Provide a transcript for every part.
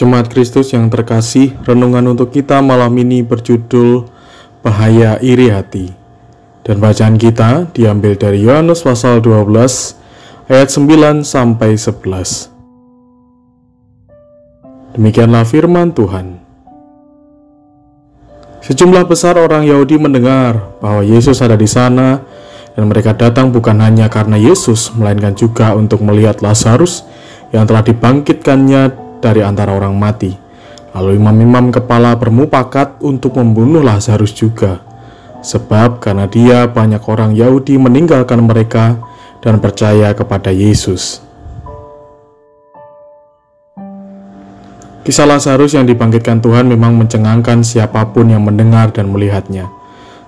Jemaat Kristus yang terkasih, renungan untuk kita malam ini berjudul Bahaya Iri Hati. Dan bacaan kita diambil dari Yohanes pasal 12 ayat 9 sampai 11. Demikianlah firman Tuhan. Sejumlah besar orang Yahudi mendengar bahwa Yesus ada di sana dan mereka datang bukan hanya karena Yesus melainkan juga untuk melihat Lazarus yang telah dibangkitkannya dari antara orang mati. Lalu imam-imam kepala bermupakat untuk membunuh Lazarus juga. Sebab karena dia banyak orang Yahudi meninggalkan mereka dan percaya kepada Yesus. Kisah Lazarus yang dibangkitkan Tuhan memang mencengangkan siapa pun yang mendengar dan melihatnya.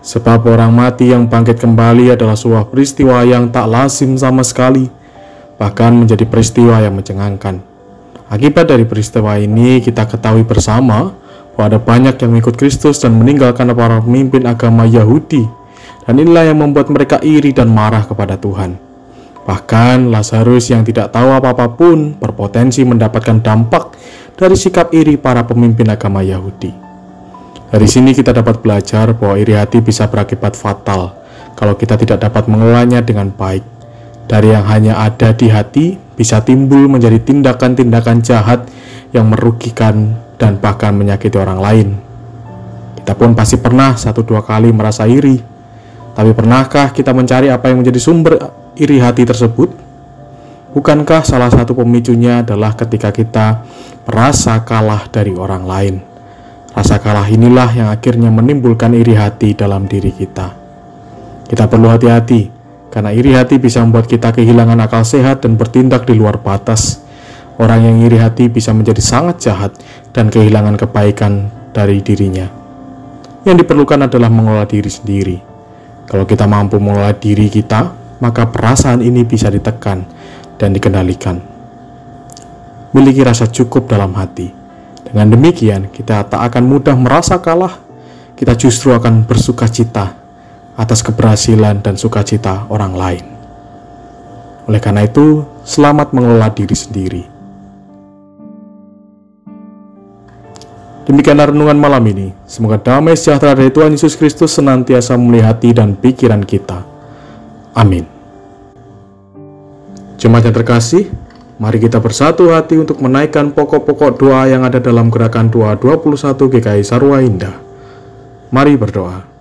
Sebab orang mati yang bangkit kembali adalah sebuah peristiwa yang tak lazim sama sekali, bahkan menjadi peristiwa yang mencengangkan. Akibat dari peristiwa ini, kita ketahui bersama bahwa ada banyak yang mengikut Kristus dan meninggalkan para pemimpin agama Yahudi. Dan inilah yang membuat mereka iri dan marah kepada Tuhan. Bahkan Lazarus yang tidak tahu apa-apa pun berpotensi mendapatkan dampak dari sikap iri para pemimpin agama Yahudi. Dari sini kita dapat belajar bahwa iri hati bisa berakibat fatal kalau kita tidak dapat mengelolanya dengan baik. Dari yang hanya ada di hati bisa timbul menjadi tindakan-tindakan jahat yang merugikan dan bahkan menyakiti orang lain. Kita pun pasti pernah satu dua kali merasa iri. Tapi pernahkah kita mencari apa yang menjadi sumber iri hati tersebut? Bukankah salah satu pemicunya adalah ketika kita merasa kalah dari orang lain? Rasa kalah inilah yang akhirnya menimbulkan iri hati dalam diri kita. Kita perlu hati-hati karena iri hati bisa membuat kita kehilangan akal sehat dan bertindak di luar batas. Orang yang iri hati bisa menjadi sangat jahat dan kehilangan kebaikan dari dirinya. Yang diperlukan adalah mengelola diri sendiri. Kalau kita mampu mengelola diri kita, maka perasaan ini bisa ditekan dan dikendalikan. Miliki rasa cukup dalam hati. Dengan demikian, kita tak akan mudah merasa kalah. Kita justru akan bersuka cita atas keberhasilan dan sukacita orang lain. Oleh karena itu, selamat mengelola diri sendiri. Demikianlah renungan malam ini. Semoga damai sejahtera dari Tuhan Yesus Kristus senantiasa memelihati dan pikiran kita. Amin. Jemaat yang terkasih, mari kita bersatu hati untuk menaikkan pokok-pokok doa yang ada dalam gerakan doa 21 GKI Sarwa Indah. Mari berdoa.